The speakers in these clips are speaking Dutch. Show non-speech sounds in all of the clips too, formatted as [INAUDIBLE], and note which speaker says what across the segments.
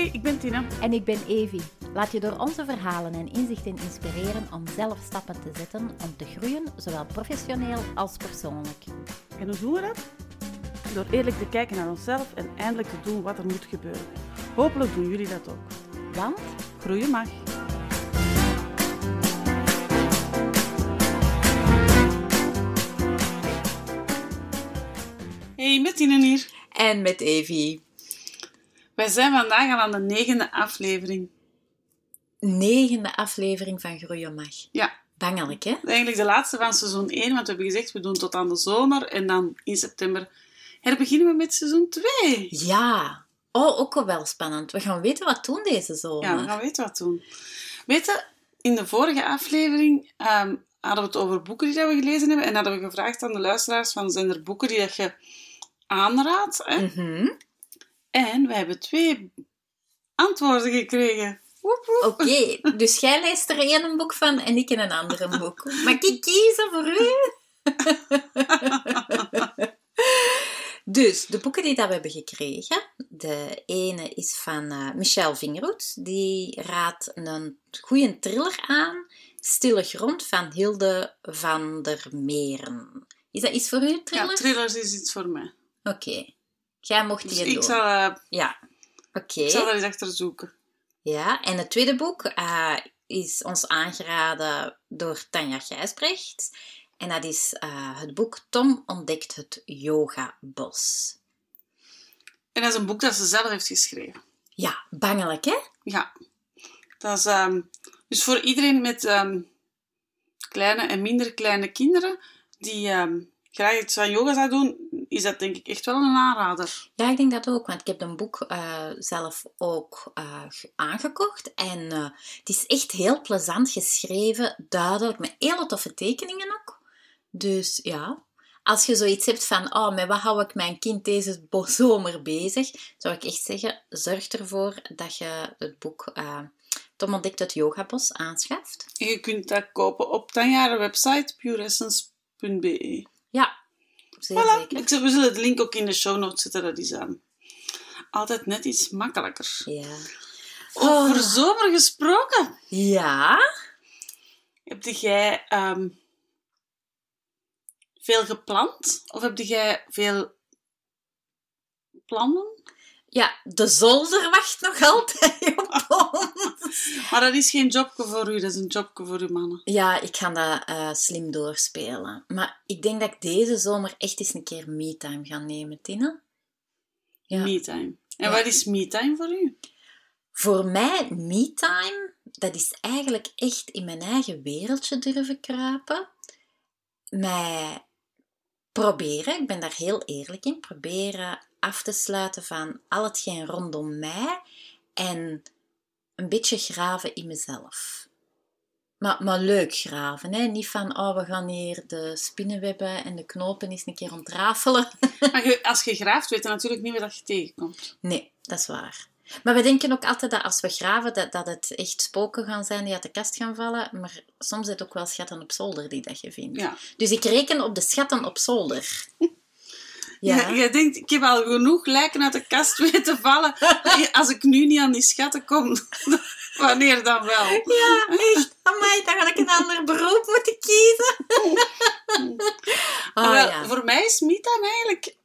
Speaker 1: Hey, ik ben Tina.
Speaker 2: En ik ben Evi. Laat je door onze verhalen en inzichten inspireren om zelf stappen te zetten om te groeien, zowel professioneel als persoonlijk.
Speaker 1: En hoe doen we dat? Door eerlijk te kijken naar onszelf en eindelijk te doen wat er moet gebeuren. Hopelijk doen jullie dat ook.
Speaker 2: Want
Speaker 1: Groeien mag. Hey, met Tina hier.
Speaker 2: En met Evi.
Speaker 1: Wij zijn vandaag al aan de negende aflevering.
Speaker 2: Negende aflevering van Groeien Mag.
Speaker 1: Ja,
Speaker 2: Bangelijk, hè?
Speaker 1: eigenlijk de laatste van seizoen 1, want we hebben gezegd we doen tot aan de zomer en dan in september herbeginnen we met seizoen 2.
Speaker 2: Ja. Oh, ook al wel spannend. We gaan weten wat doen deze zomer.
Speaker 1: Ja, we gaan weten wat doen. Weet je, in de vorige aflevering ehm, hadden we het over boeken die dat we gelezen hebben en hadden we gevraagd aan de luisteraars van zijn er boeken die dat je aanraadt? Hè?
Speaker 2: Mhm.
Speaker 1: En we hebben twee antwoorden gekregen.
Speaker 2: Oké, dus jij leest er één een boek van en ik in een ander boek. Mag ik kiezen voor u? [LAUGHS] dus, de boeken die dat we hebben gekregen. De ene is van eh, Michel Vingeroet. Die raadt een goede thriller aan. Stille Grond van Hilde van der Meren. Is dat iets voor u, een
Speaker 1: Ja,
Speaker 2: thriller?
Speaker 1: thrillers is iets voor mij.
Speaker 2: Oké. Jij mocht
Speaker 1: Dus
Speaker 2: die
Speaker 1: ik
Speaker 2: doen.
Speaker 1: zal, eh,
Speaker 2: Ja. Oké.
Speaker 1: ik zal daar eens achter zoeken.
Speaker 2: Ja, en het tweede boek eh, is ons aangeraden door Tanja Gijsbrecht. En dat is eh, het boek Tom ontdekt het yoga-bos.
Speaker 1: En dat is een boek dat ze zelf heeft geschreven.
Speaker 2: Ja, bangelijk, hè?
Speaker 1: Ja. Dat is, ehm, dus voor iedereen met ehm, kleine en minder kleine kinderen die ehm, graag iets van yoga zou doen, is dat denk ik echt wel een aanrader.
Speaker 2: Ja, ik denk dat ook, want ik heb een boek eh, zelf ook eh, ge- aangekocht. En eh, het is echt heel plezant geschreven, duidelijk, met hele toffe tekeningen ook. Dus ja, als je zoiets hebt van, oh, met wat hou ik mijn kind deze zomer bezig, zou ik echt zeggen, zorg ervoor dat je het boek Tom ontdekt het yogabos aanschaft.
Speaker 1: En je kunt dat kopen op Tanjare website pureessence.be.
Speaker 2: Ja, zeer
Speaker 1: Voilà.
Speaker 2: zeker.
Speaker 1: Ik we zullen de link ook in de show notes zetten. Dat is ehm, altijd net iets makkelijker.
Speaker 2: Ja.
Speaker 1: Over
Speaker 2: Oh.
Speaker 1: zomer gesproken.
Speaker 2: Ja?
Speaker 1: Heb jij ehm, veel gepland? Of heb jij veel plannen?
Speaker 2: Ja, de zolder wacht nog altijd op ons.
Speaker 1: Maar dat is geen jobje voor u, dat is een jobje voor uw mannen.
Speaker 2: Ja, ik ga dat eh, slim doorspelen. Maar ik denk dat ik deze zomer echt eens een keer me-time ga nemen, Tina. Ja.
Speaker 1: Me-time. En
Speaker 2: Ja.
Speaker 1: wat is me-time voor u?
Speaker 2: Voor mij, me-time, dat is eigenlijk echt in mijn eigen wereldje durven kruipen. Mij proberen, ik ben daar heel eerlijk in, proberen af te sluiten van al hetgeen rondom mij en een beetje graven in mezelf. Maar, maar leuk graven, hè? niet van oh, we gaan hier de spinnenwebben en de knopen eens een keer ontrafelen. [LAUGHS]
Speaker 1: Maar als je graaft, weet je natuurlijk niet wat je tegenkomt.
Speaker 2: Nee, dat is waar. Maar we denken ook altijd dat als we graven, dat, dat het echt spoken gaan zijn die uit de kast gaan vallen. Maar soms is het ook wel schatten op zolder die dat je vindt.
Speaker 1: Ja.
Speaker 2: Dus ik reken op de schatten op zolder.
Speaker 1: Ja.
Speaker 2: Ja,
Speaker 1: Jij denkt, ik heb al genoeg lijken uit de kast weten vallen. [LAUGHS] Als ik nu niet aan die schatten kom, [LAUGHS] wanneer dan wel?
Speaker 2: ja echt. Amai, dan ga ik een ander beroep moeten kiezen.
Speaker 1: Wel,
Speaker 2: ja.
Speaker 1: Voor mij is me-time eigenlijk...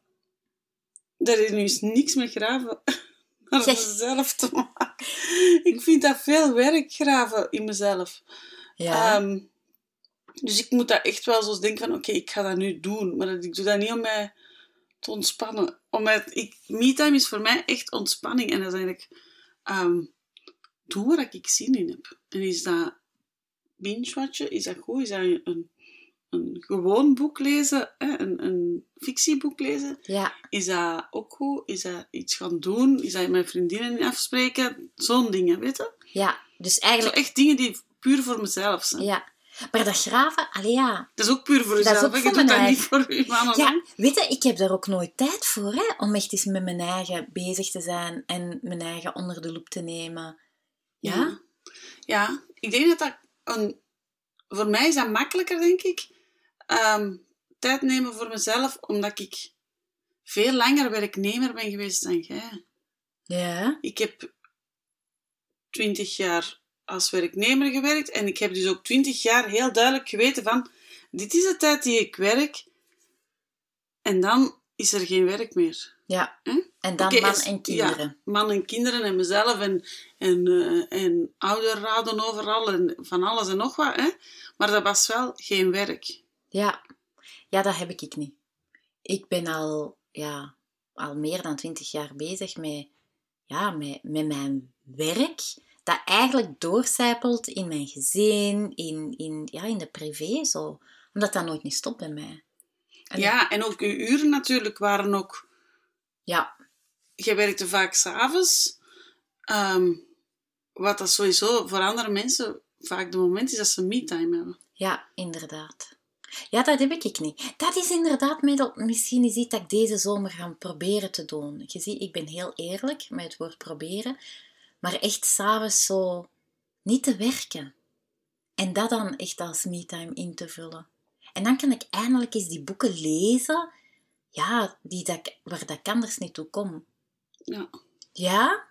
Speaker 1: Dat is nu eens niks met graven [LAUGHS] naar
Speaker 2: Zeg.
Speaker 1: mezelf te maken. Ik vind dat veel werk, graven in mezelf.
Speaker 2: ja.
Speaker 1: Ehm, dus ik moet dat echt wel zo denken van, oké, ik ga dat nu doen. Maar ik doe dat niet om mij te ontspannen. Om mij, ik, me-time is voor mij echt ontspanning. En dat is eigenlijk ehm doen waar ik zin in heb. En is dat binge-watchen? Is dat goed? Is dat een, een gewoon boek lezen? Hè? Een, een fictieboek lezen?
Speaker 2: ja,
Speaker 1: Is dat ook goed? Is dat iets gaan doen? Is dat met vriendinnen afspreken? Zo'n dingen, weet je?
Speaker 2: ja. Dus
Speaker 1: Zo
Speaker 2: eigenlijk,
Speaker 1: echt dingen die puur voor mezelf zijn.
Speaker 2: ja. Maar dat graven, allee ja.
Speaker 1: Dat is ook puur voor
Speaker 2: Dat is
Speaker 1: jezelf.
Speaker 2: ook.
Speaker 1: Je
Speaker 2: voor
Speaker 1: doet dat niet voor je mannen.
Speaker 2: Ja, weet je, ik heb daar ook nooit tijd voor, hè, om echt eens met mijn eigen bezig te zijn en mijn eigen onder de loep te nemen. Ja?
Speaker 1: Ja. Ja, ik denk dat dat een... Voor mij is dat makkelijker, denk ik. ehm, tijd nemen voor mezelf, omdat ik veel langer werknemer ben geweest dan jij.
Speaker 2: Ja.
Speaker 1: Ik heb twintig jaar als werknemer gewerkt. En ik heb dus ook twintig jaar heel duidelijk geweten van... Dit is de tijd die ik werk. En dan is er geen werk meer.
Speaker 2: Ja. En dan man en kinderen.
Speaker 1: Ja, man en kinderen en mezelf en, en, eh, en ouderraden overal en van alles en nog wat. Hè? Maar dat was wel geen werk.
Speaker 2: Ja. ja, dat heb ik niet. Ik ben al, ja, al meer dan twintig jaar bezig met, ja, met, met mijn werk. Dat eigenlijk doorcijpelt in mijn gezin, in, in, ja, in de privé. Zo. Omdat dat nooit niet stopt bij mij. En-
Speaker 1: Ja, en ook uw uren natuurlijk waren ook...
Speaker 2: Ja,
Speaker 1: Je werkte vaak s'avonds. Ehm wat dat sowieso voor andere mensen vaak de moment is dat ze me-time hebben.
Speaker 2: ja, inderdaad. Ja, dat heb ik niet. Dat is inderdaad middel, misschien is iets dat ik deze zomer ga proberen te doen. Je ziet, ik ben heel eerlijk met het woord proberen. Maar echt s'avonds zo niet te werken. En dat dan echt als me-time in te vullen. En dan kan ik eindelijk eens die boeken lezen, ja, die dat waar dat ik anders niet toe kom.
Speaker 1: Ja.
Speaker 2: Ja?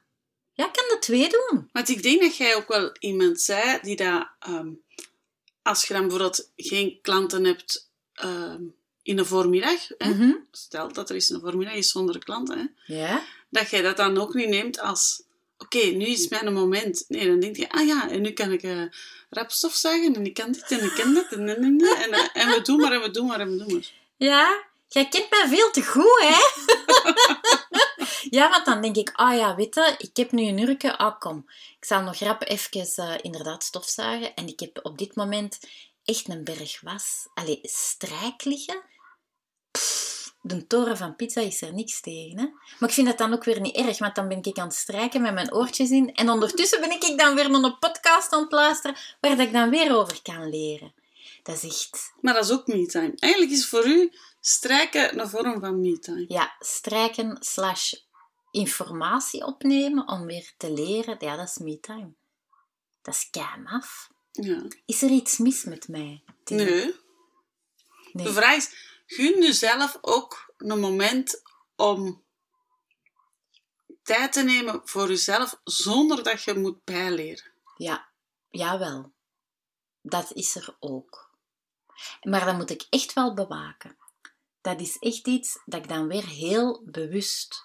Speaker 2: Ja, ik kan de twee doen.
Speaker 1: Want ik denk dat jij ook wel iemand zei die dat... ehm, als je dan bijvoorbeeld geen klanten hebt ehm, in een voormiddag... Hè?
Speaker 2: Mhm.
Speaker 1: Stel dat er eens een voormiddag is zonder klanten... Hè?
Speaker 2: Ja?
Speaker 1: dat jij dat dan ook niet neemt als... Oké, nu is mijn moment. Nee, dan denk je, ah ja, en nu kan ik eh rap stofzuigen en ik kan dit en ik kan dat en, en, en, en, we doen maar en we doen maar en we doen maar.
Speaker 2: Ja, jij kent mij veel te goed, hè? [LAUGHS] ja, want dan denk ik, ah ja, weet je, ik heb nu een urke, ah kom, ik zal nog rap even eh, inderdaad stofzuigen. En ik heb op dit moment echt een berg was, allee, strijk liggen. De toren van pizza is er niks tegen, hè? Maar ik vind dat dan ook weer niet erg, want dan ben ik aan het strijken met mijn oortjes in. En ondertussen ben ik dan weer naar een podcast aan het luisteren, waar dat ik dan weer over kan leren. Dat is echt...
Speaker 1: Maar dat is ook me-time. Eigenlijk is voor u strijken een vorm van me-time.
Speaker 2: Ja, strijken slash informatie opnemen om weer te leren, ja, dat is me-time. Dat is af.
Speaker 1: Ja.
Speaker 2: Is er iets mis met mij?
Speaker 1: Nee.
Speaker 2: Nee.
Speaker 1: De vraag is, gun jezelf ook een moment om tijd te nemen voor jezelf zonder dat je moet bijleren.
Speaker 2: Ja, jawel. Dat is er ook. Maar dat moet ik echt wel bewaken. Dat is echt iets dat ik dan weer heel bewust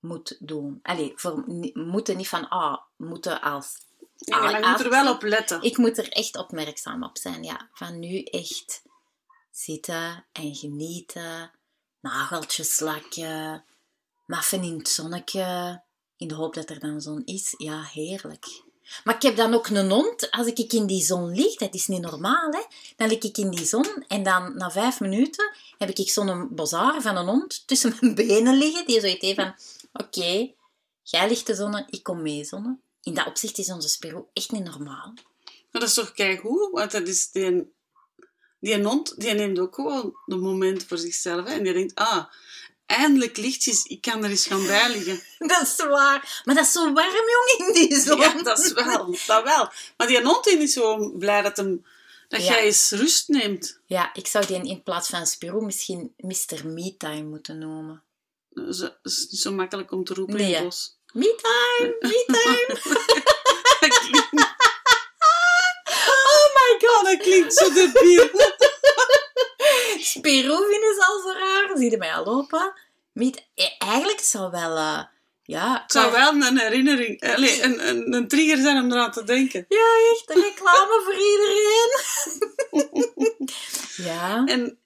Speaker 2: moet doen. Allee, voor, moeten niet van, ah, moeten als...
Speaker 1: Nee, maar je moet er wel op letten.
Speaker 2: Ik moet er echt opmerkzaam op zijn, ja. Van nu echt zitten en genieten, nageltjes lakken, maffen in het zonnetje, in de hoop dat er dan zon is. Ja, heerlijk. Maar ik heb dan ook een hond, als ik in die zon lig, dat is niet normaal, hè. Dan lig ik in die zon en dan na vijf minuten heb ik zo'n bazaar van een hond tussen mijn benen liggen, die zoiets heeft van, oké, jij ligt te zonnen, ik kom mee zonnen. In dat opzicht is onze Spiro echt niet normaal.
Speaker 1: Maar dat is toch keigoed, want dat is die, die hond, die neemt ook gewoon de moment voor zichzelf. Hè? En die denkt, ah, eindelijk lichtjes, ik kan er eens gaan bij liggen. [LAUGHS]
Speaker 2: Dat is waar. Maar dat is zo warm, jong, in die zon.
Speaker 1: Ja, dat is wel, dat wel. Maar die hond is zo blij dat, hem, dat
Speaker 2: Ja.
Speaker 1: jij eens rust neemt.
Speaker 2: Ja, ik zou die in plaats van Spiro misschien Mr. Me-time moeten noemen.
Speaker 1: Dat is, dat is niet zo makkelijk om te roepen
Speaker 2: Nee,
Speaker 1: in het bos.
Speaker 2: Me-time, [LAUGHS] me-time. [LAUGHS]
Speaker 1: Dat klinkt,
Speaker 2: oh my god.
Speaker 1: Dat klinkt zo debiel.
Speaker 2: Spiro vinden ze al zo raar. Zie je mij al lopen? Eh, eigenlijk zou wel... eh, ja,
Speaker 1: Het zou
Speaker 2: maar-
Speaker 1: wel een herinnering, allee, een, een, een trigger zijn om eraan te denken.
Speaker 2: Ja, echt een reclame voor iedereen. [LAUGHS] ja.
Speaker 1: En,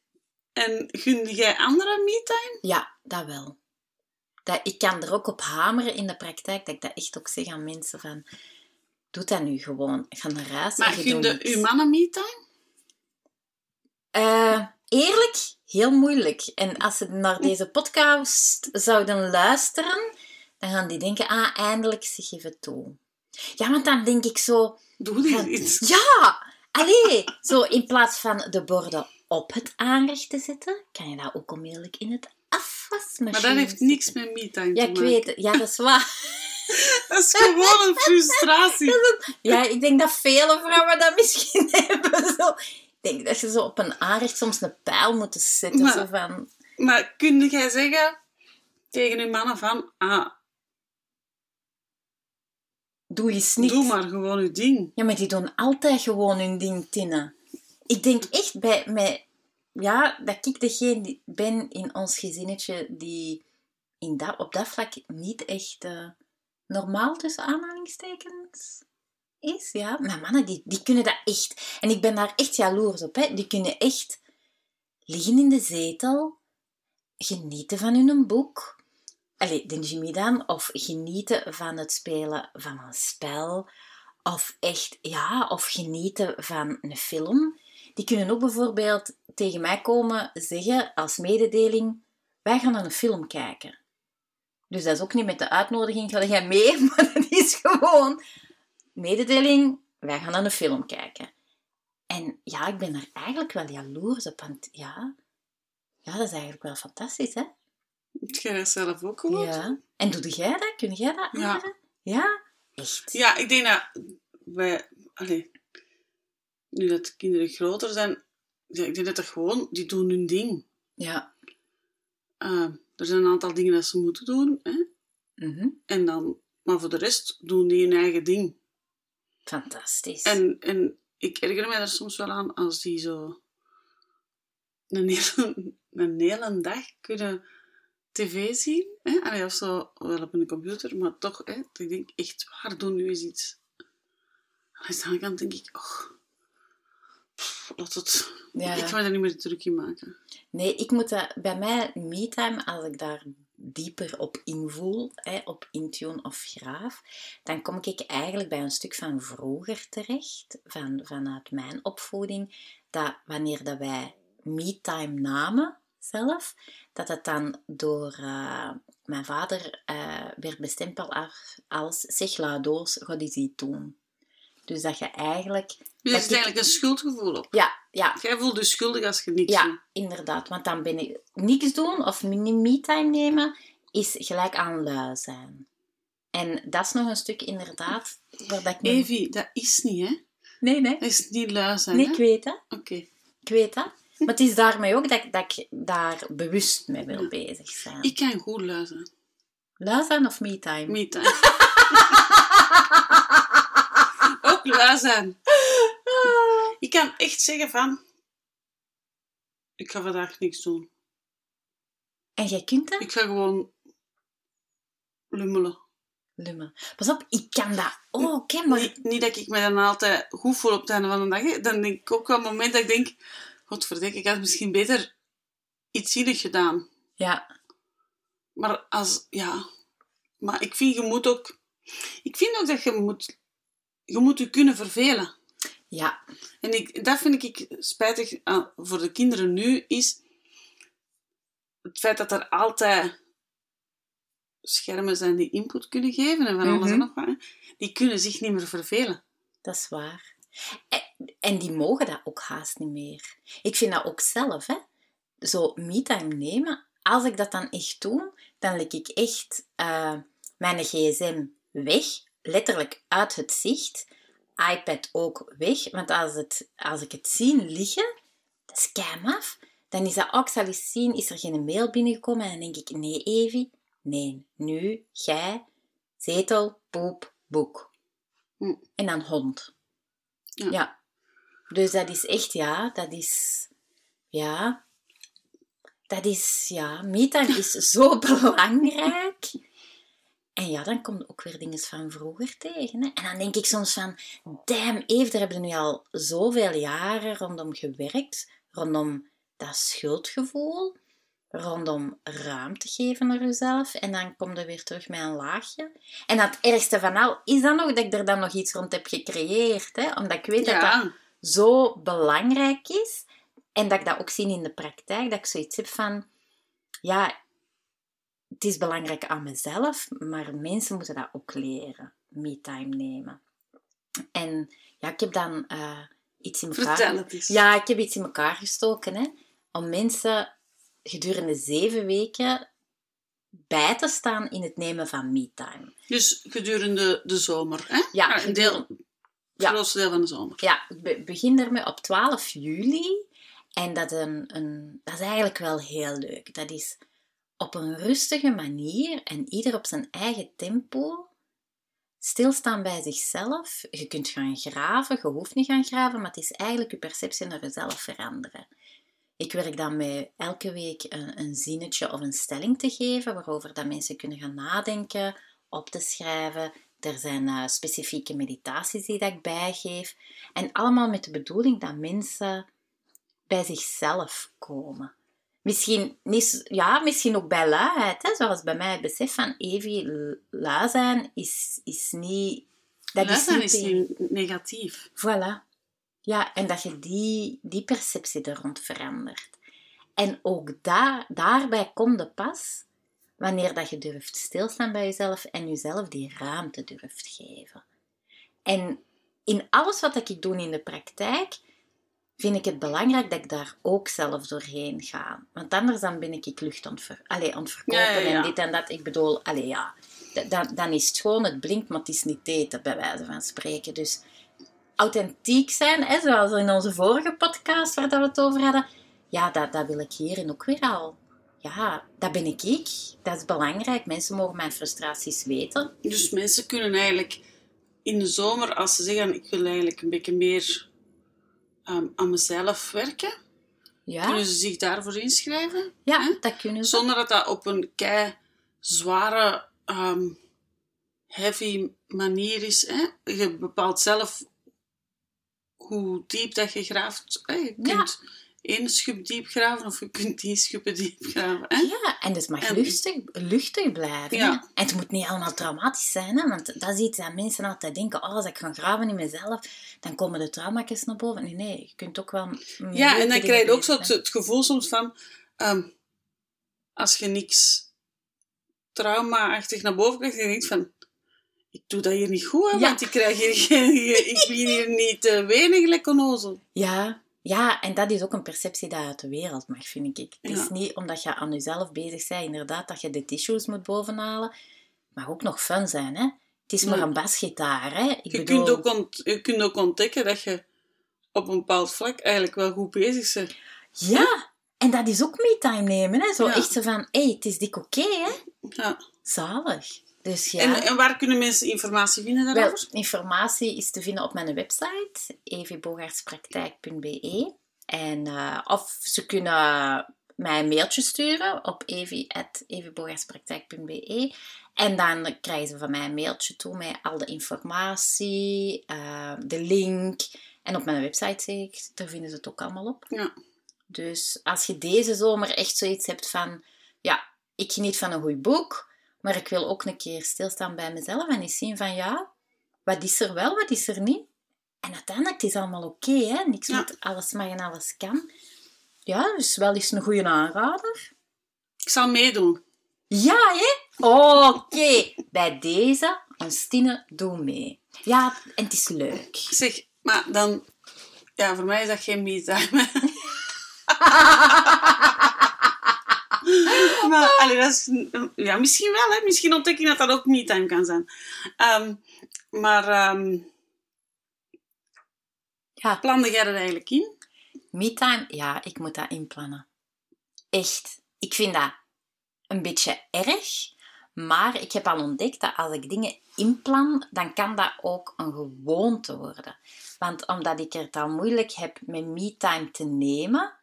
Speaker 1: en gunde jij anderen me-time?
Speaker 2: Ja, dat wel. Dat, ik kan er ook op hameren in de praktijk, dat ik dat echt ook zeg aan mensen van... Doe dat nu gewoon. Ga naar huis
Speaker 1: Maar
Speaker 2: je
Speaker 1: gunde uw mannen me-time?
Speaker 2: Eh, eerlijk, heel moeilijk. En als ze naar deze podcast zouden luisteren, dan gaan die denken, ah, eindelijk zeg je het toe. Ja, want dan denk ik zo...
Speaker 1: Doe die
Speaker 2: van,
Speaker 1: iets.
Speaker 2: ja, allee, zo in plaats van de borden op het aanrecht te zetten, kan je dat ook onmiddellijk in het afwasmachine
Speaker 1: Maar dat heeft niks met me-time
Speaker 2: Ja,
Speaker 1: te
Speaker 2: ik
Speaker 1: maken.
Speaker 2: weet het. Ja, dat is waar. [LAUGHS]
Speaker 1: Dat is gewoon een frustratie.
Speaker 2: Ja, ik denk dat vele vrouwen dat misschien [LAUGHS] hebben. Zo. Ik denk dat je zo op een aanrecht soms een pijl moet zetten.
Speaker 1: Maar-
Speaker 2: Zo van,
Speaker 1: Maar kun jij zeggen tegen uw mannen van... Ah,
Speaker 2: Doe eens niks.
Speaker 1: Doe maar gewoon je ding.
Speaker 2: Ja, maar die doen altijd gewoon hun ding, Tine. Ik denk echt bij mij, ja, dat ik degene ben in ons gezinnetje die in dat, op dat vlak niet echt eh, normaal tussen aanhalingstekens is. Ja, maar mannen, die, die kunnen dat echt. En ik ben daar echt jaloers op. Hè. Die kunnen echt liggen in de zetel, genieten van hun boek. Allee, de Jimmy. Of genieten van het spelen van een spel. Of echt, ja, of genieten van een film. Die kunnen ook bijvoorbeeld tegen mij komen zeggen als mededeling: wij gaan naar een film kijken. Dus dat is ook niet met de uitnodiging, ga jij mee? [LAUGHS] Maar dat is gewoon mededeling: wij gaan naar een film kijken. En ja, ik ben daar eigenlijk wel jaloers op, want ja, ja dat is eigenlijk wel fantastisch, hè?
Speaker 1: Heb jij dat zelf ook gehoord?
Speaker 2: Ja. En doe jij dat? Kun jij dat
Speaker 1: Ja.
Speaker 2: aanraden? Ja? Echt?
Speaker 1: Ja, ik denk dat wij... Allee, nu dat de kinderen groter zijn... Ik denk dat er gewoon... Die doen hun ding.
Speaker 2: Ja.
Speaker 1: Eh, er zijn een aantal dingen dat ze moeten doen. Hè?
Speaker 2: Mhm.
Speaker 1: En dan... Maar voor de rest doen die hun eigen ding.
Speaker 2: Fantastisch.
Speaker 1: En, en ik erger mij er soms wel aan als die zo... Een hele, een hele dag kunnen tv zien. Hè? Allee, of zo, wel op een computer, maar toch. Hè? Ik denk, echt waar, doen nu eens iets. En aan de andere kant denk ik, och... Laat het...
Speaker 2: Ja.
Speaker 1: Ik ga me daar niet meer druk in maken.
Speaker 2: Nee, ik moet dat, bij mij, me-time, als ik daar dieper op invoel, hè, op Intune of Graaf, dan kom ik eigenlijk bij een stuk van vroeger terecht, van, vanuit mijn opvoeding, dat wanneer dat wij me-time namen zelf, dat het dan door eh, mijn vader eh, werd bestempeld als, zeg la doos, ga die doen. Dus dat je eigenlijk...
Speaker 1: Dus er is eigenlijk een schuldgevoel op.
Speaker 2: Ja, ja,
Speaker 1: Jij voelt je schuldig als je niks
Speaker 2: ja,
Speaker 1: doet.
Speaker 2: inderdaad. Want dan ben ik niks doen of me-time nemen is gelijk aan lui zijn. En dat is nog een stuk inderdaad waar dat ik...
Speaker 1: dat is niet, hè?
Speaker 2: Nee, nee.
Speaker 1: Dat is niet lui zijn,
Speaker 2: Nee,
Speaker 1: hè?
Speaker 2: ik weet dat.
Speaker 1: Oké.
Speaker 2: Ik weet dat. Maar het is daarmee ook dat, ik- dat ik daar bewust mee wil
Speaker 1: Ja.
Speaker 2: bezig zijn.
Speaker 1: Ik kan goed lui zijn.
Speaker 2: Lui zijn of me-time?
Speaker 1: Me-time. [LAUGHS] Ook lui zijn. Ik kan echt zeggen van... Ik ga vandaag niks doen.
Speaker 2: En jij kunt dat?
Speaker 1: Ik ga gewoon lummelen.
Speaker 2: Lummel. Pas op, ik kan dat ook, hè, maar...
Speaker 1: Niet, niet dat ik me dan altijd goed voel op het einde van de dag. hè. Dan denk ik ook wel een moment dat ik denk... Godverdikke, ik had misschien beter iets zinnig gedaan.
Speaker 2: Ja,
Speaker 1: Maar als... Ja... Maar ik vind, je moet ook... Ik vind ook dat je moet... Je moet je kunnen vervelen.
Speaker 2: Ja,
Speaker 1: En ik, dat vind ik spijtig aan- voor de kinderen nu, is het feit dat er altijd schermen zijn die input kunnen geven en van alles en
Speaker 2: Mhm.
Speaker 1: nog wat. Die kunnen zich niet meer vervelen.
Speaker 2: dat is waar. En, en die mogen dat ook haast niet meer. Ik vind dat ook zelf, hè. Zo me-time nemen. Als ik dat dan echt doe, dan leg ik echt eh, mijn gsm weg. Letterlijk uit het zicht. iPad ook weg. Want als, het, als ik het zie liggen, dat is keim af. Dan is dat ook, zal eens zien, is er geen mail binnengekomen? En dan denk ik, nee Evie, nee, nu, jij, zetel, poep, boek.
Speaker 1: Hm.
Speaker 2: En dan hond.
Speaker 1: Ja.
Speaker 2: ja. Dus dat is echt, ja, dat is, ja, dat is, ja, me-time is zo [LAUGHS] belangrijk. En ja, dan komt ook weer dingen van vroeger tegen. Hè? En dan denk ik soms van, damn, Eve, daar hebben we nu al zoveel jaren rondom gewerkt. Rondom dat schuldgevoel. Rondom ruimte geven naar jezelf. En dan komt er weer terug met een laagje. En het ergste van al is dan nog dat ik er dan nog iets rond heb gecreëerd. Hè? Omdat ik weet dat dat zo belangrijk is. En dat ik dat ook zie in de praktijk. Dat ik zoiets heb van... Ja, het is belangrijk aan mezelf. Maar mensen moeten dat ook leren. Me-time nemen. En ja, ik heb dan eh, iets in elkaar...
Speaker 1: vertel het eens.
Speaker 2: Ja, ik heb iets in elkaar gestoken. Hè, om mensen gedurende zeven weken bij te staan in het nemen van me-time.
Speaker 1: Dus gedurende de zomer, hè?
Speaker 2: Ja,
Speaker 1: een deel, het
Speaker 2: ja.
Speaker 1: grootste deel van de zomer.
Speaker 2: Ja, ik be- begin daarmee op 12 juli. En dat, een, een, dat is eigenlijk wel heel leuk. Dat is op een rustige manier en ieder op zijn eigen tempo stilstaan bij zichzelf. Je kunt gaan graven, je hoeft niet gaan graven, maar het is eigenlijk je perceptie naar jezelf veranderen. Ik werk dan elke week een, een zinnetje of een stelling te geven, waarover dat mensen kunnen gaan nadenken, op te schrijven. Er zijn uh, specifieke meditaties die dat ik bijgeef. En allemaal met de bedoeling dat mensen bij zichzelf komen. Misschien, ja, misschien ook bij luiheid, hè? zoals bij mij het besef van Evie, lui zijn is, is niet...
Speaker 1: Dat lui zijn is niet negatief.
Speaker 2: Voilà. Ja, en dat je die, die perceptie er rond verandert. En ook daar, daarbij komt de pas wanneer dat je durft stilstaan bij jezelf en jezelf die ruimte durft geven. En in alles wat ik doe in de praktijk, vind ik het belangrijk dat ik daar ook zelf doorheen ga. Want anders dan ben ik lucht aan het, verkopen en dit en dat. Ik bedoel, allez, ja, dan, dan is het gewoon, het blinkt, maar het is niet eten, bij wijze van spreken. Dus authentiek zijn, hè, zoals in onze vorige podcast waar dat we het over hadden, ja, dat, dat wil ik hierin ook weer al. Ja, dat ben ik ik. Dat is belangrijk. Mensen mogen mijn frustraties weten.
Speaker 1: Dus mensen kunnen eigenlijk in de zomer, als ze zeggen, ik wil eigenlijk een beetje meer Ehm, aan mezelf werken. Ja. Kunnen ze zich daarvoor inschrijven?
Speaker 2: Ja, hè? dat kunnen
Speaker 1: ze. Zonder dat dat op een kei zware, um, heavy manier is. Hè? Je bepaalt zelf hoe diep dat je graaft. Hè? Je kunt ja één schub diep graven of je kunt tien schuppen diep graven. Hè?
Speaker 2: Ja, en dus mag en, luchtig, luchtig blijven. Ja. En het moet niet allemaal traumatisch zijn, hè? want dat is iets dat mensen altijd denken, oh, als ik ga graven in mezelf, dan komen de trauma's naar boven. Nee, nee, je kunt ook wel...
Speaker 1: Ja, en dan krijg je ook zo het, gevoel soms van, um, als je niks trauma-achtig naar boven krijgt, dan denk je van, ik doe dat hier niet goed, hè, want ik, krijg hier, ik ben hier niet uh, weinig lekker
Speaker 2: Ja, ja, en dat is ook een perceptie die uit de wereld mag, vind ik. Het is niet omdat je aan jezelf bezig bent, inderdaad, dat je de tissues moet bovenhalen. Het mag ook nog fun zijn, hè. Het is maar een basgitaar, hè.
Speaker 1: Ik je, bedoel... kunt ook je kunt ook ontdekken dat je op een bepaald vlak eigenlijk wel goed bezig bent.
Speaker 2: Ja, en dat is ook me-time nemen, hè. Zo echt zo van, hé, hey, het is dik oké, hè. Ja. Zalig. Dus ja.
Speaker 1: en, en, waar kunnen mensen informatie vinden daarover?
Speaker 2: Wel, informatie is te vinden op mijn website, evibogaertspraktijk.be. En, uh, of ze kunnen mij een mailtje sturen op evi.evibogaertspraktijk.be. En dan krijgen ze van mij een mailtje toe met al de informatie, uh, de link. En op mijn website zeg ik, daar vinden ze het ook allemaal op. Ja. Dus als je deze zomer echt zoiets hebt van, ja, ik geniet van een goed boek maar ik wil ook een keer stilstaan bij mezelf en eens zien van ja, wat is er wel, wat is er niet. En uiteindelijk het is allemaal oké, hè. Niks moet, alles mag en alles kan. Ja, dus wel eens een goede aanrader.
Speaker 1: Ik zal meedoen.
Speaker 2: Ja, hè? Oké. Bij deze, Stine, doe mee. Ja, en het is leuk.
Speaker 1: Zeg, maar dan... Ja, voor mij is dat geen me-time. [LAUGHS] maar, allee, dat is, ja, misschien wel, hè. Misschien ontdek ik dat dat ook me-time kan zijn. Um, maar, um, ja. plande jij dat eigenlijk in?
Speaker 2: Me-time? Ja, ik moet dat inplannen. Echt. Ik vind dat een beetje erg. Maar ik heb al ontdekt dat als ik dingen inplan, dan kan dat ook een gewoonte worden. Want omdat ik het al moeilijk heb met me-time te nemen,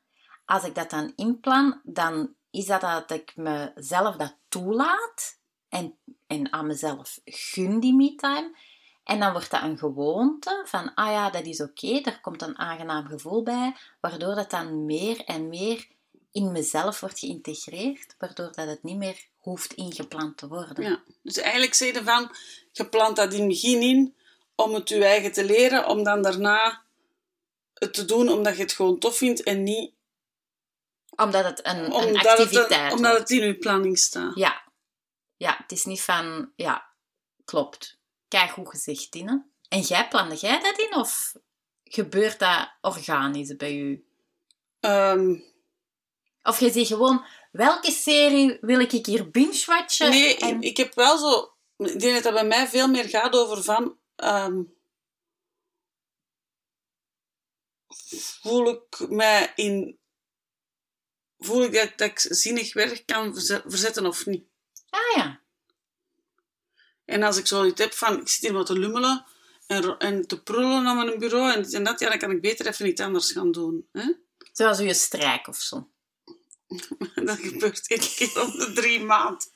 Speaker 2: als ik dat dan inplan, dan is dat dat ik mezelf dat toelaat en, en aan mezelf gun die me-time. En dan wordt dat een gewoonte van, ah ja, dat is oké, daar komt een aangenaam gevoel bij, waardoor dat dan meer en meer in mezelf wordt geïntegreerd, waardoor dat het niet meer hoeft ingeplant te worden.
Speaker 1: Ja, dus eigenlijk zeg je van, je plant dat in het begin in om het je eigen te leren, om dan daarna het te doen omdat je het gewoon tof vindt en niet
Speaker 2: omdat het een, een activiteit
Speaker 1: is. Omdat het in uw planning staat.
Speaker 2: Ja. Ja, het is niet van... Ja, klopt. Kijk hoe gezegd, Tine. En jij, plande jij dat in? Of gebeurt dat organisch bij u?
Speaker 1: Um,
Speaker 2: of je zegt gewoon... Welke serie wil ik hier binge-watchen?
Speaker 1: Nee, en... ik heb wel zo... Ik denk dat dat bij mij veel meer gaat over van... Um, voel ik mij in voel ik dat, dat ik zinnig werk kan verzetten of niet.
Speaker 2: Ah ja.
Speaker 1: En als ik zoiets heb van, ik zit hier wat te lummelen en, en te prullen aan mijn bureau en dat, ja, dan kan ik beter even iets anders gaan doen. Hè?
Speaker 2: Zoals je strijk of zo. [LAUGHS]
Speaker 1: Dat gebeurt één keer om de drie maand.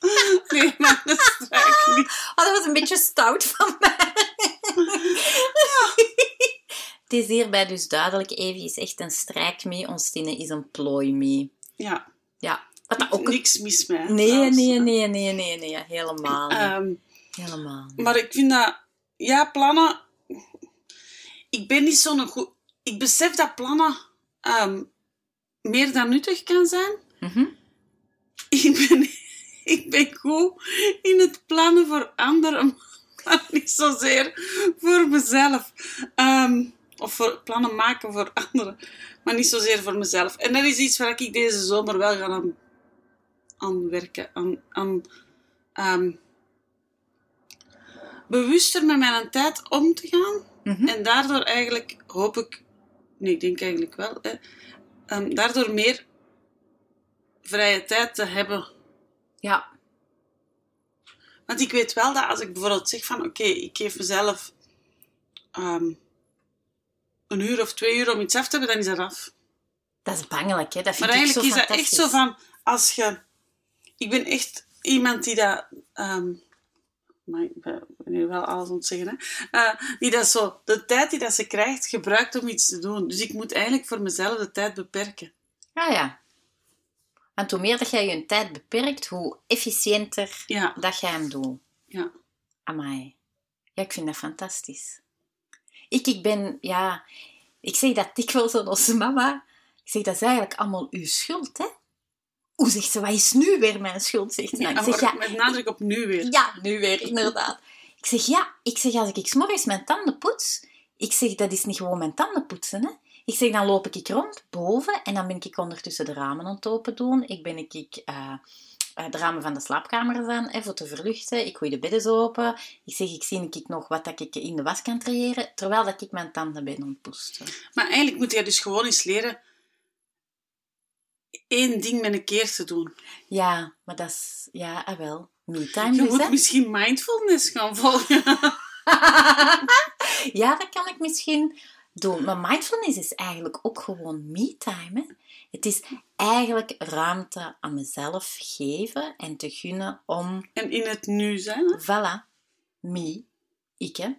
Speaker 1: Nee, maar dat strijk niet. [LAUGHS]
Speaker 2: Oh, dat was een beetje stout van mij. [LAUGHS] Het is hierbij dus duidelijk, Evie is echt een strijk mee, ons Tine is een plooi mee.
Speaker 1: Ja,
Speaker 2: Ja, wat dat ook...
Speaker 1: niks mis mee.
Speaker 2: Nee,
Speaker 1: trouwens.
Speaker 2: nee, nee, nee, nee, nee, helemaal niet.
Speaker 1: Ehm,
Speaker 2: Helemaal niet.
Speaker 1: maar ik vind dat... Ja, plannen... Ik ben niet zo'n goed... Ik besef dat plannen ehm, meer dan nuttig kan zijn.
Speaker 2: Mhm. [LAUGHS]
Speaker 1: Ik ben, ik ben goed in het plannen voor anderen, [LAUGHS] maar niet zozeer voor mezelf. Ehm, of voor plannen maken voor [LAUGHS] anderen, maar niet zozeer voor mezelf. En dat is iets waar ik deze zomer wel ga aan, aan werken. Aan, aan ehm, bewuster met mijn tijd om te gaan.
Speaker 2: Mhm.
Speaker 1: En daardoor eigenlijk, hoop ik, nee, ik denk eigenlijk wel, hè, ehm, daardoor meer vrije tijd te hebben.
Speaker 2: Ja,
Speaker 1: Want ik weet wel dat als ik bijvoorbeeld zeg van, oké, ik geef mezelf ehm, een uur of twee uur om iets af te hebben, dan is dat af.
Speaker 2: dat is bangelijk, hè. Dat vind
Speaker 1: Maar
Speaker 2: ik
Speaker 1: eigenlijk
Speaker 2: zo
Speaker 1: is dat echt zo van, als je... Ik ben echt iemand die dat... ehm, maar ik ben nu wel alles aan het zeggen, hè. Eh, die dat zo... De tijd die dat ze krijgt, gebruikt om iets te doen. Dus ik moet eigenlijk voor mezelf de tijd beperken.
Speaker 2: Ja, ja. Want hoe meer dat jij je tijd beperkt, hoe efficiënter
Speaker 1: Ja,
Speaker 2: dat jij hem doet.
Speaker 1: ja.
Speaker 2: Amai. Ja, ik vind dat fantastisch. Ik, ik ben, ja... Ik zeg dat dikwijls aan onze mama. Ik zeg, dat is eigenlijk allemaal uw schuld, hè? Hoe zegt ze, wat is nu weer mijn schuld? Zegt ze. Nou,
Speaker 1: Ja,
Speaker 2: ik zeg,
Speaker 1: maar
Speaker 2: ja,
Speaker 1: met nadruk op nu weer.
Speaker 2: ja, nu weer, inderdaad. Ik zeg, ja, ik zeg, als ik morgens mijn tanden poets, ik zeg, dat is niet gewoon mijn tanden poetsen, hè. Ik zeg, dan loop ik rond, boven, en dan ben ik ondertussen de ramen aan het open doen. Ik ben ik, eh, de ramen van de slaapkamer aan, hè, voor te verluchten. Ik gooi de bedden open. Ik zeg, ik zie ik nog wat dat ik in de was kan creëren, terwijl dat ik mijn tanden ben poetsen.
Speaker 1: Maar eigenlijk moet je dus gewoon eens leren één ding met een keer te doen.
Speaker 2: Ja, maar dat is, ja, ah wel, me-time
Speaker 1: Je
Speaker 2: dus,
Speaker 1: moet
Speaker 2: hè.
Speaker 1: misschien mindfulness gaan volgen. [LAUGHS]
Speaker 2: ja, dat kan ik misschien doen. Maar mindfulness is eigenlijk ook gewoon me-time. Hè? Het is eigenlijk ruimte aan mezelf geven en te gunnen om,
Speaker 1: En in het nu zijn. Hè?
Speaker 2: voilà, me, ik. Hè?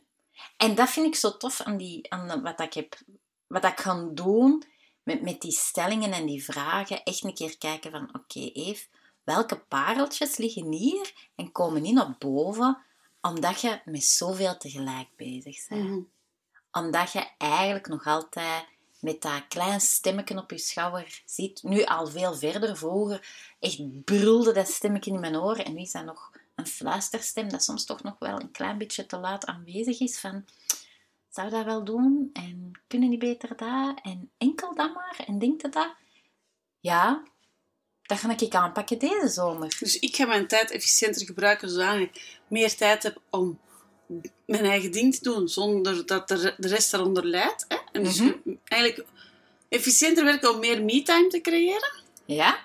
Speaker 2: En dat vind ik zo tof aan, die, aan wat ik heb, wat ik kan doen met, met die stellingen en die vragen. Echt een keer kijken van, oké Eve, welke pareltjes liggen hier en komen niet naar boven omdat je met zoveel tegelijk bezig bent
Speaker 1: Mhm.
Speaker 2: omdat je eigenlijk nog altijd met dat klein stemmetje op je schouder zit. Nu al veel verder. Vroeger echt brulde dat stemmetje in mijn oor. En nu is dat nog een fluisterstem dat soms toch nog wel een klein beetje te luid aanwezig is. Van, zou dat wel doen? En kunnen die beter dat? En enkel dat maar? En denkt je dat? Ja, dat ga ik aanpakken deze zomer.
Speaker 1: Dus ik ga mijn tijd efficiënter gebruiken, zodat ik meer tijd heb om mijn eigen ding te doen, zonder dat de re- de rest eronder leidt. Hè? En dus eigenlijk efficiënter werken om meer me-time te creëren.
Speaker 2: Ja?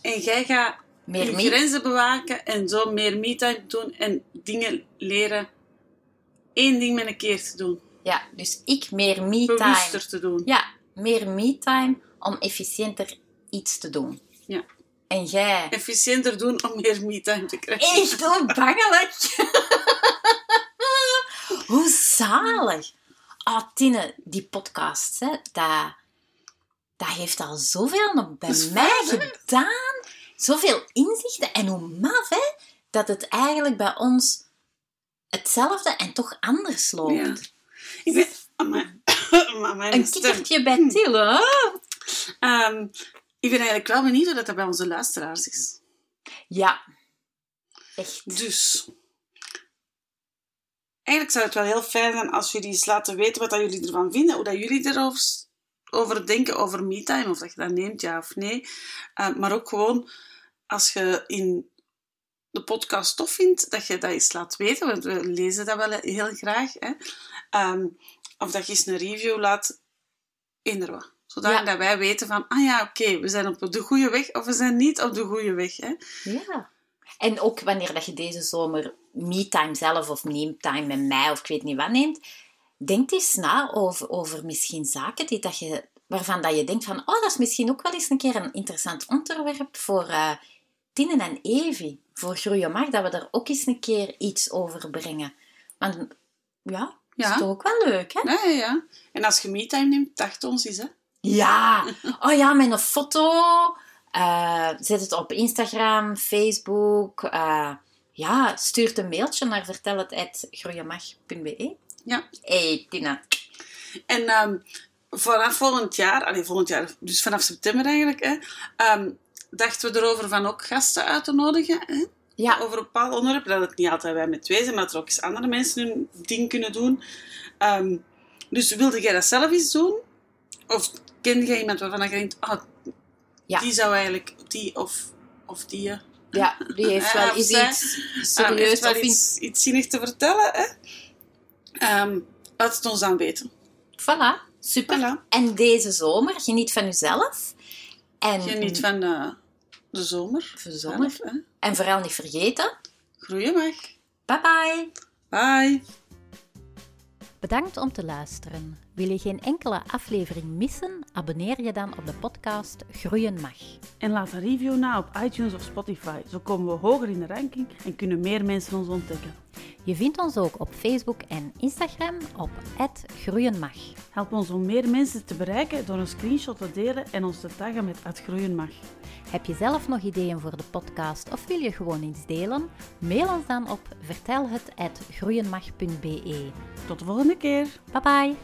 Speaker 1: En jij gaat
Speaker 2: Meer
Speaker 1: je grenzen bewaken en zo meer me-time doen en dingen leren. Eén ding met een keer te doen.
Speaker 2: Ja, dus ik meer me-time.
Speaker 1: Bewuster te doen.
Speaker 2: Ja, meer me-time om efficiënter iets te doen.
Speaker 1: Ja.
Speaker 2: En jij?
Speaker 1: Efficiënter doen om meer me-time te krijgen.
Speaker 2: Echt onbangelijk. [LAUGHS] Hoe zalig. Ah, Tine, die podcast, hè, dat, dat heeft al zoveel nog bij
Speaker 1: is
Speaker 2: mij gedaan. Zoveel inzichten. En hoe maf, hè, dat het eigenlijk bij ons hetzelfde en toch anders loopt.
Speaker 1: Ja. Ik ben... [COUGHS] Mijn
Speaker 2: Een kikkertje bij Tille.
Speaker 1: Ehm, ik ben eigenlijk wel benieuwd hoe dat bij onze luisteraars is.
Speaker 2: Ja. Echt.
Speaker 1: Dus... Eigenlijk zou het wel heel fijn zijn als jullie eens laten weten wat dat jullie ervan vinden. Hoe dat jullie erover over denken, over me-time. Of dat je dat neemt, ja of nee. Eh, maar ook gewoon als je in de podcast tof vindt, dat je dat eens laat weten. Want we lezen dat wel heel graag. Hè. Ehm, of dat je eens een review laat. Eender wat. Zodat
Speaker 2: Ja.
Speaker 1: dat wij weten van, ah ja, oké, we zijn op de goede weg of we zijn niet op de goede weg. Hè.
Speaker 2: Ja. En ook wanneer dat je deze zomer me-time zelf of name-time met mij of ik weet niet wat neemt, denk eens na over, over misschien zaken die dat je, waarvan dat je denkt van, oh, dat is misschien ook wel eens een keer een interessant onderwerp voor uh, Tine en Evie, voor Groeien Mag, dat we er ook eens een keer iets over brengen. Want ja, ja. is toch ook wel leuk, hè?
Speaker 1: Ja, ja, ja. En als je me-time neemt, dacht ons eens, hè?
Speaker 2: Ja! Oh ja, met een foto. Uh, zet het op Instagram, Facebook. Uh, ja, stuur een mailtje naar vertelhet.groeienmag.be.
Speaker 1: Ja.
Speaker 2: Hey, Tina.
Speaker 1: En um, vanaf volgend jaar, allee, volgend jaar, dus vanaf september eigenlijk, hè, um, dachten we erover van ook gasten uit te nodigen. Hè?
Speaker 2: Ja.
Speaker 1: Over een bepaald onderwerp. Dat het niet altijd wij met twee zijn, maar dat er ook eens andere mensen hun ding kunnen doen. Um, dus wilde jij dat zelf eens doen? Of ken jij iemand waarvan je denkt, ah,
Speaker 2: ja.
Speaker 1: die zou eigenlijk, die of, of die...
Speaker 2: Ja, die heeft wel iets, iets serieus
Speaker 1: of iets, iets zinnig te vertellen. Hè? Um, laat het ons dan weten.
Speaker 2: Voilà, super.
Speaker 1: Voilà.
Speaker 2: En deze zomer, geniet van jezelf. En,
Speaker 1: geniet van uh, de zomer.
Speaker 2: Van de zomer. Zelf, en vooral niet vergeten.
Speaker 1: Groeien mag.
Speaker 2: Bye bye.
Speaker 1: Bye.
Speaker 2: Bedankt om te luisteren. Wil je geen enkele aflevering missen? Abonneer je dan op de podcast Groeien Mag.
Speaker 1: En laat een review na op iTunes of Spotify. Zo komen we hoger in de ranking en kunnen meer mensen ons ontdekken.
Speaker 2: Je vindt ons ook op Facebook en Instagram op @groeienmag.
Speaker 1: Help ons om meer mensen te bereiken door een screenshot te delen en ons te taggen met @groeienmag.
Speaker 2: Heb je zelf nog ideeën voor de podcast of wil je gewoon iets delen? Mail ons dan op vertelhet@groeienmag.be.
Speaker 1: Tot de volgende keer.
Speaker 2: Bye bye.